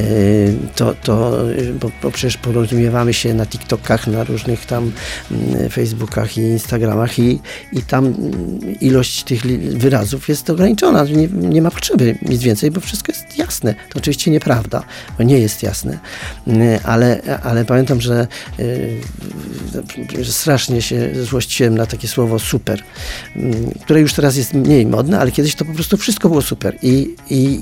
y, to, to bo, bo przecież porozumiewamy się na TikTokach, na różnych tam mm, Facebookach i Instagramach i, i tam ilość tych wyrazów jest ograniczona, nie, nie ma potrzeby nic więcej, bo wszystko jest jasne. To oczywiście nieprawda, bo nie jest jasne, mm, ale, ale pamiętam, że, że strasznie się złościłem na takie słowo super, mm, które już teraz jest mniej modne, ale kiedyś to po prostu wszystko było super. I, i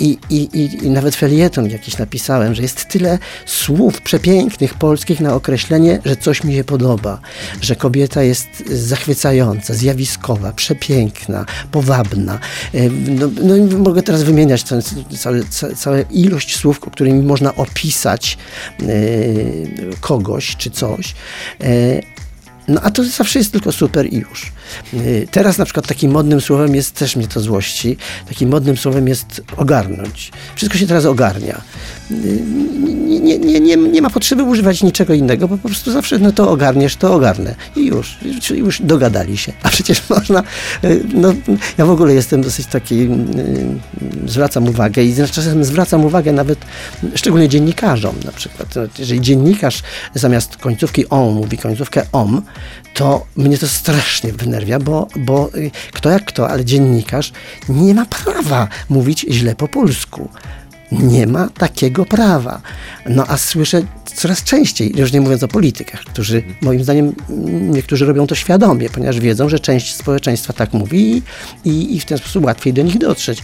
i, i, i, nawet felieton jakiś napisałem, że jest tyle słów przepięknych polskich na określenie, że coś mi się podoba, że kobieta jest zachwycająca, zjawiskowa, przepiękna, powabna. E, no, no mogę teraz wymieniać całą całe, ilość słów, którymi można opisać e, kogoś czy coś. No a to zawsze jest tylko super i już. Y, teraz na przykład takim modnym słowem jest, też mnie to złości, takim modnym słowem jest ogarnąć. Wszystko się teraz ogarnia. Y, nie, nie, nie, nie, ma potrzeby używać niczego innego, bo po prostu zawsze no to ogarniesz, to ogarnę. I już, już dogadali się. A przecież można, y, no ja w ogóle jestem dosyć taki, zwracam uwagę i czasem zwracam uwagę nawet szczególnie dziennikarzom na przykład. Jeżeli dziennikarz zamiast końcówki on mówi końcówkę om, to mnie to strasznie wnerwia, bo, bo y, kto jak kto, ale dziennikarz nie ma prawa mówić źle po polsku. Nie ma takiego prawa. No a słyszę coraz częściej, już nie mówiąc o politykach, którzy moim zdaniem niektórzy robią to świadomie, ponieważ wiedzą, że część społeczeństwa tak mówi i, i w ten sposób łatwiej do nich dotrzeć.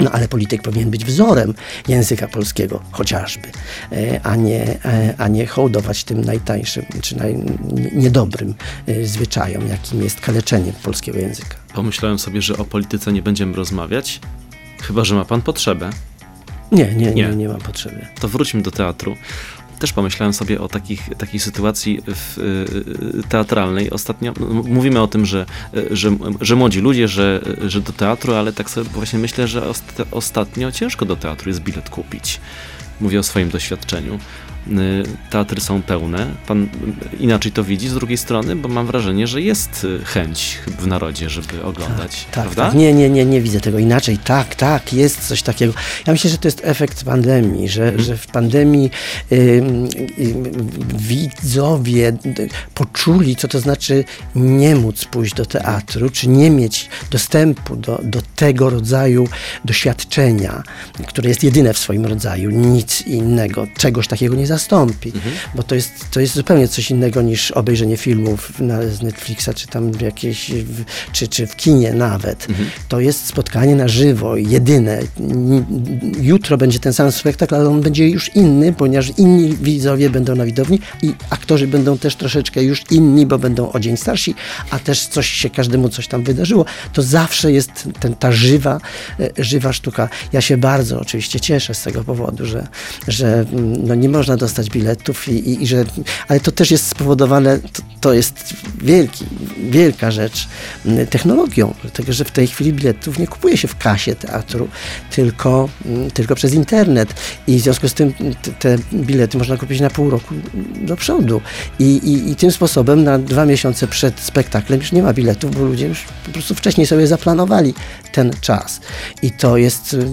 No ale polityk powinien być wzorem języka polskiego, chociażby, e, a nie, e, a nie hołdować tym najtańszym czy naj, niedobrym e, zwyczajom, jakim jest kaleczenie polskiego języka. Pomyślałem sobie, że o polityce nie będziemy rozmawiać, chyba że ma pan potrzebę. Nie, nie, nie, nie, nie mam potrzeby. To wróćmy do teatru też pomyślałem sobie o takich, takiej sytuacji w, y, teatralnej. Ostatnio mówimy o tym, że, że, że młodzi ludzie, że, że do teatru, ale tak sobie właśnie myślę, że ostatnio ciężko do teatru jest bilet kupić. Mówię o swoim doświadczeniu. Y, teatry są pełne. Pan inaczej to widzi z drugiej strony, bo mam wrażenie, że jest y, chęć w narodzie, żeby oglądać. Tak, prawda? Tak. Nie, nie, nie, nie widzę tego inaczej. Tak, tak, jest coś takiego. Ja myślę, że to jest efekt pandemii, że, hmm. że w pandemii y, y, widzowie poczuli, co to znaczy nie móc pójść do teatru, czy nie mieć dostępu do, do tego rodzaju doświadczenia, które jest jedyne w swoim rodzaju, nic innego, czegoś takiego nie zastąpi, mhm. bo to jest, to jest zupełnie coś innego niż obejrzenie filmów na, z Netflixa, czy tam w jakiejś, w, czy, czy w kinie nawet. Mhm. To jest spotkanie na żywo, jedyne. Jutro będzie ten sam spektakl, ale on będzie już inny, ponieważ inni widzowie będą na widowni i aktorzy będą też troszeczkę już inni, bo będą o dzień starsi, a też coś się każdemu coś tam wydarzyło. To zawsze jest ten, ta żywa, e, żywa sztuka. Ja się bardzo oczywiście cieszę z tego powodu, że, że mm, no nie można do dostać biletów, i, i, i że, ale to też jest spowodowane, to, to jest wielki, wielka rzecz, m, technologią, dlatego że w tej chwili biletów nie kupuje się w kasie teatru, tylko, m, tylko przez internet. I w związku z tym te, te bilety można kupić na pół roku do przodu. I, i, i tym sposobem na dwa miesiące przed spektaklem już nie ma biletów, bo ludzie już po prostu wcześniej sobie zaplanowali ten czas. I to jest y,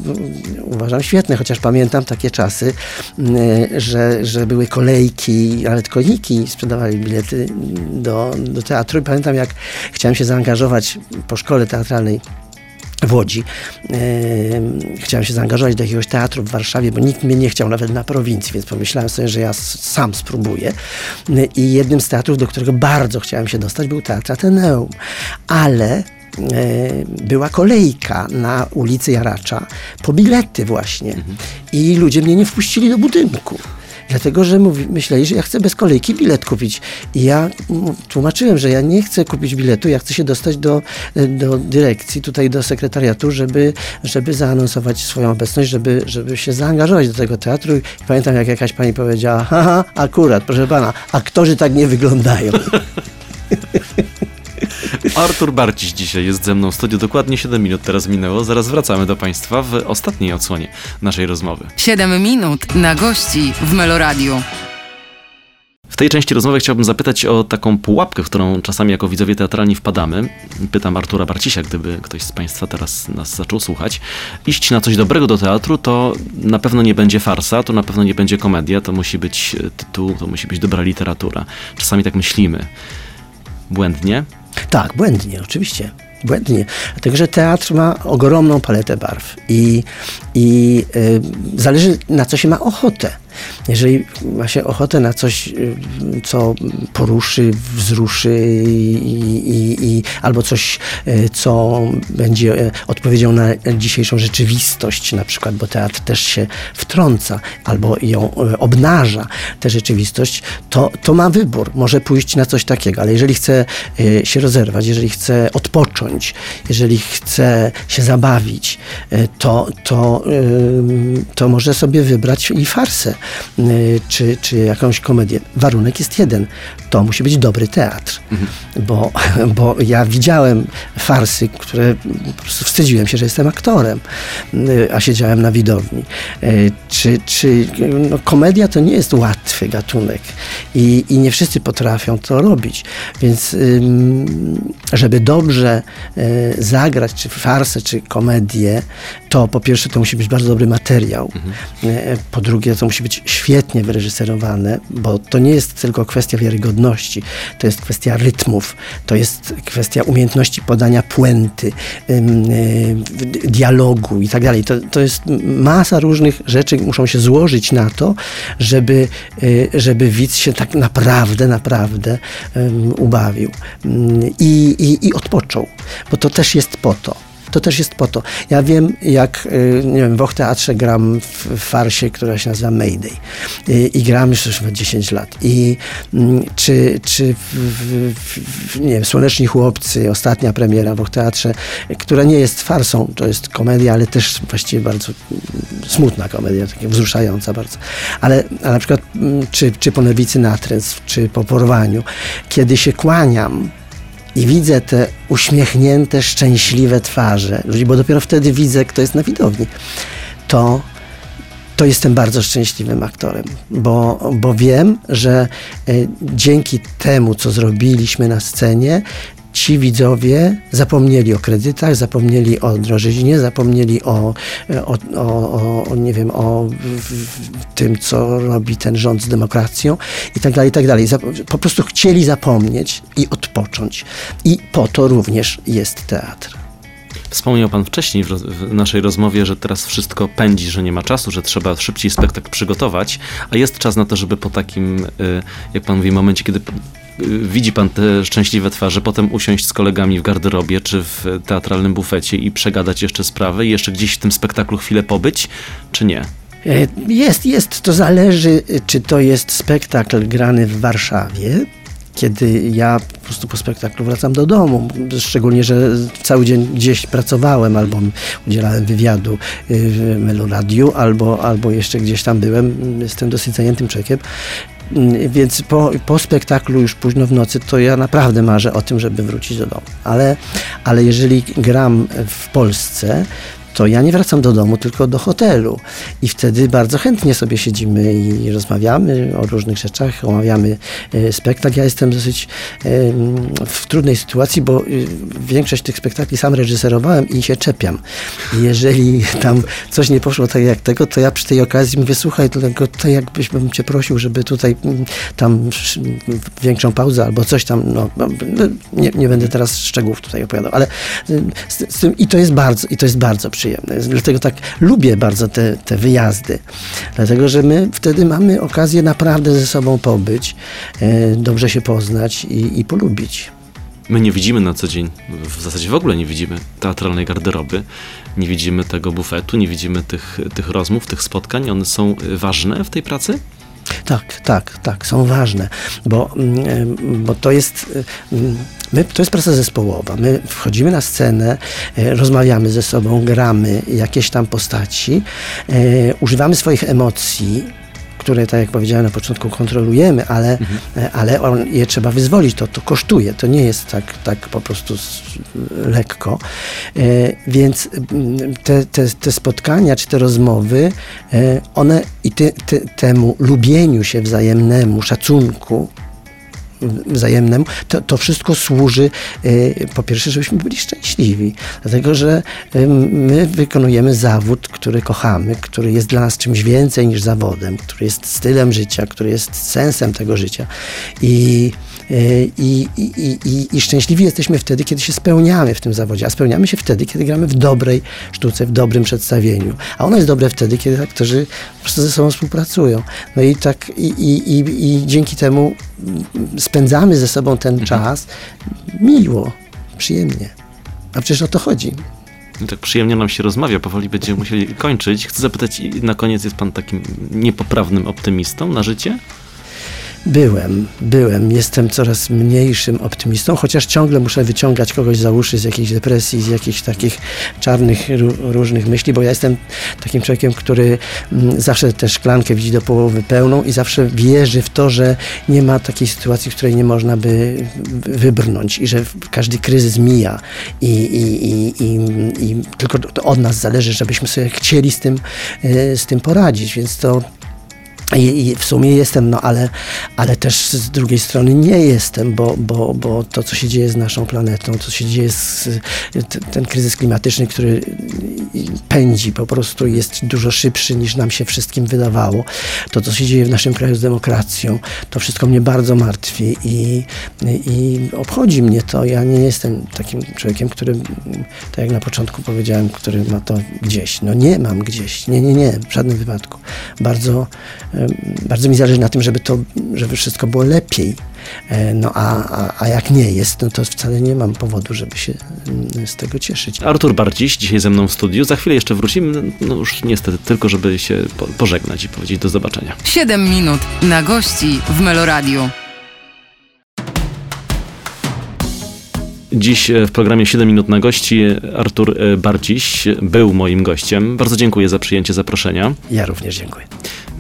uważam świetne, chociaż pamiętam takie czasy, że, że były kolejki, ale koniki sprzedawali bilety do, do teatru i pamiętam jak chciałem się zaangażować po szkole teatralnej w Łodzi. Yy, chciałem się zaangażować do jakiegoś teatru w Warszawie, bo nikt mnie nie chciał nawet na prowincji, więc pomyślałem sobie, że ja sam spróbuję. Yy, I jednym z teatrów, do którego bardzo chciałem się dostać, był Teatr Ateneum. Ale e, była kolejka na ulicy Jaracza po bilety właśnie i ludzie mnie nie wpuścili do budynku. Dlatego, że mówi, myśleli, że ja chcę bez kolejki bilet kupić. I ja tłumaczyłem, że ja nie chcę kupić biletu, ja chcę się dostać do, do dyrekcji, tutaj do sekretariatu, żeby, żeby zaanonsować swoją obecność, żeby, żeby się zaangażować do tego teatru. I pamiętam, jak jakaś pani powiedziała, haha, akurat, proszę pana, aktorzy tak nie wyglądają. Artur Barciś dzisiaj jest ze mną w studiu. Dokładnie 7 minut teraz minęło. Zaraz wracamy do Państwa w ostatniej odsłonie naszej rozmowy. 7 minut na gości w Meloradiu. W tej części rozmowy chciałbym zapytać o taką pułapkę, w którą czasami jako widzowie teatralni wpadamy. Pytam Artura Barcisia, gdyby ktoś z Państwa teraz nas zaczął słuchać. Iść na coś dobrego do teatru to na pewno nie będzie farsa, to na pewno nie będzie komedia, to musi być e, tytuł, to musi być dobra literatura. Czasami tak myślimy. Błędnie? Tak, błędnie, oczywiście. Błędnie. Dlatego, że teatr ma ogromną paletę barw i, i y, zależy na co się ma ochotę. Jeżeli ma się ochotę na coś, y, co poruszy, wzruszy i, i, i, albo coś, y, co będzie y, odpowiedzią na dzisiejszą rzeczywistość, na przykład, bo teatr też się wtrąca albo ją obnaża, tę rzeczywistość, to, to ma wybór. Może pójść na coś takiego, ale jeżeli chce się rozerwać, jeżeli chce odpocząć, jeżeli chce się zabawić, to, to, to może sobie wybrać i farsę, czy, czy jakąś komedię. Warunek jest jeden. To musi być dobry teatr. Bo, bo ja widziałem farsy, które po prostu wstydziłem się, że jestem aktorem, y, a siedziałem na widowni. Y, Czy, czy no, komedia to nie jest łatwy gatunek i, i nie wszyscy potrafią to robić. Więc żeby dobrze y, zagrać, czy farsę, czy komedię, to po pierwsze to musi być bardzo dobry materiał. Y, Po drugie to musi być świetnie wyreżyserowane, bo to nie jest tylko kwestia wiarygodności, to jest kwestia rytmów, to jest kwestia umiejętności podania puenty, y, dialogu i tak dalej. To, jest masa różnych rzeczy, muszą się złożyć na to, żeby, y, żeby widz się tak naprawdę, naprawdę ubawił i, i, i odpoczął, bo to też jest po to. To też jest po to. Ja wiem, jak y, nie wiem, w Och gram w, farsie, która się nazywa Mayday. I, i gram już chyba 10 lat. I mm, czy, czy w, w, nie wiem, Słoneczni Chłopcy, ostatnia premiera w Och która nie jest farsą, to jest komedia, ale też właściwie bardzo mm, smutna komedia, taka wzruszająca bardzo. Ale, ale na przykład mm, czy, czy po Nerwicy Natręt, czy po Porwaniu, kiedy się kłaniam, i widzę te uśmiechnięte, szczęśliwe twarze ludzi, bo dopiero wtedy widzę, kto jest na widowni, to, to jestem bardzo szczęśliwym aktorem, bo, bo wiem, że e, dzięki temu, co zrobiliśmy na scenie, ci widzowie zapomnieli o kredytach, zapomnieli o drożyźnie, zapomnieli o, o, o, o, o nie wiem, o tym, co robi ten rząd z demokracją i tak dalej, i tak dalej. Po prostu chcieli zapomnieć i odpocząć. I po to również jest teatr. Wspomniał Pan wcześniej w, naszej rozmowie, że teraz wszystko pędzi, że nie ma czasu, że trzeba szybciej spektakl przygotować, a jest czas na to, żeby po takim, y, jak Pan mówi, momencie, kiedy widzi Pan te szczęśliwe twarze, potem usiąść z kolegami w garderobie czy w teatralnym bufecie i przegadać jeszcze sprawy jeszcze gdzieś w tym spektaklu chwilę pobyć, czy nie? E, Jest, jest. To zależy, czy to jest spektakl grany w Warszawie, kiedy ja po prostu po spektaklu wracam do domu, szczególnie, że cały dzień gdzieś pracowałem albo udzielałem wywiadu w Meloradiu, albo, albo jeszcze gdzieś tam byłem, jestem dosyć zajętym człowiekiem, więc po, po spektaklu już późno w nocy, to ja naprawdę marzę o tym, żeby wrócić do domu. Ale, ale jeżeli gram w Polsce, to ja nie wracam do domu, tylko do hotelu. I wtedy bardzo chętnie sobie siedzimy i rozmawiamy o różnych rzeczach, omawiamy e, spektakl. Ja jestem dosyć w trudnej sytuacji, bo y, większość tych spektakli sam reżyserowałem i się czepiam. Jeżeli tam coś nie poszło tak jak tego, to ja przy tej okazji mówię, słuchaj, tylko to jakbyś cię prosił, żeby tutaj mm, tam większą pauzę albo coś tam, no, no, no, nie, nie będę teraz szczegółów tutaj opowiadał, ale y, z, z tym, i to jest bardzo, i to jest bardzo przyjemne przyjemne. Dlatego tak lubię bardzo te, te wyjazdy. Dlatego, że my wtedy mamy okazję naprawdę ze sobą pobyć, e, dobrze się poznać i, i polubić. My nie widzimy na co dzień, w zasadzie w ogóle nie widzimy teatralnej garderoby, nie widzimy tego bufetu, nie widzimy tych, tych rozmów, tych spotkań. One są ważne w tej pracy? Tak, tak, tak, są ważne, bo, mm, bo to jest. Mm, my, to jest praca zespołowa. My wchodzimy na scenę, e, rozmawiamy ze sobą, gramy jakieś tam postaci, e, używamy swoich emocji, które, tak jak powiedziałem na początku, kontrolujemy, ale, mhm. E, ale on, je trzeba wyzwolić. To, to kosztuje. To nie jest tak, tak po prostu lekko. E, więc mm, te, te, te spotkania czy te rozmowy, e, one i te, te, temu lubieniu się wzajemnemu, szacunku, wzajemnemu, to, to wszystko służy y, po pierwsze, żebyśmy byli szczęśliwi, dlatego że y, my wykonujemy zawód, który kochamy, który jest dla nas czymś więcej niż zawodem, który jest stylem życia, który jest sensem tego życia. I i, i, i, I szczęśliwi jesteśmy wtedy, kiedy się spełniamy w tym zawodzie, a spełniamy się wtedy, kiedy gramy w dobrej sztuce, w dobrym przedstawieniu. A ono jest dobre wtedy, kiedy aktorzy po prostu ze sobą współpracują. No i tak, i, i, i, i dzięki temu spędzamy ze sobą ten mhm. czas miło, przyjemnie. A przecież o to chodzi. No tak przyjemnie nam się rozmawia, powoli będziemy musieli kończyć. Chcę zapytać, na koniec jest pan takim niepoprawnym optymistą na życie? Byłem, byłem. Jestem coraz mniejszym optymistą, chociaż ciągle muszę wyciągać kogoś za uszy z jakiejś depresji, z jakichś takich czarnych, różnych myśli, bo ja jestem takim człowiekiem, który mm, zawsze tę szklankę widzi do połowy pełną i zawsze wierzy w to, że nie ma takiej sytuacji, w której nie można by wybrnąć i że każdy kryzys mija i, i, i, i, i tylko od nas zależy, żebyśmy sobie chcieli z tym, e, z tym poradzić, więc to i, w sumie jestem, no ale, ale też z drugiej strony nie jestem, bo, bo, bo to, co się dzieje z naszą planetą, co się dzieje z ten kryzys klimatyczny, który pędzi po prostu, jest dużo szybszy niż nam się wszystkim wydawało. To, co się dzieje w naszym kraju z demokracją, to wszystko mnie bardzo martwi i, i obchodzi mnie to. Ja nie jestem takim człowiekiem, który, tak jak na początku powiedziałem, który ma to gdzieś. No nie mam gdzieś. Nie, nie, nie, w żadnym wypadku. Bardzo bardzo mi zależy na tym, żeby to, żeby wszystko było lepiej. E, no a, a, a jak nie jest, no to wcale nie mam powodu, żeby się mm, z tego cieszyć. Artur Bardziś dzisiaj ze mną w studiu. Za chwilę jeszcze wrócimy, no już niestety tylko, żeby się pożegnać i powiedzieć do zobaczenia. 7 minut na gości w Meloradiu. Dziś e, w programie 7 minut na gości Artur e, Bardziś był moim gościem. Bardzo dziękuję za przyjęcie zaproszenia. Ja również dziękuję.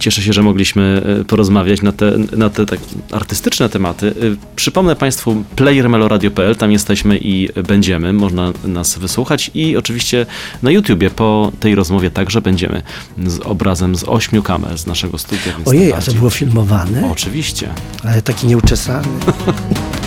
Cieszę się, że mogliśmy e, porozmawiać na te, na te tak artystyczne tematy. E, przypomnę Państwu playermeloradio.pl, tam jesteśmy i będziemy, można nas wysłuchać i oczywiście na YouTubie po tej rozmowie także będziemy z obrazem z ośmiu kamer z naszego studia. Ojej, a to było filmowane? Oczywiście. Ale taki nieuczesany.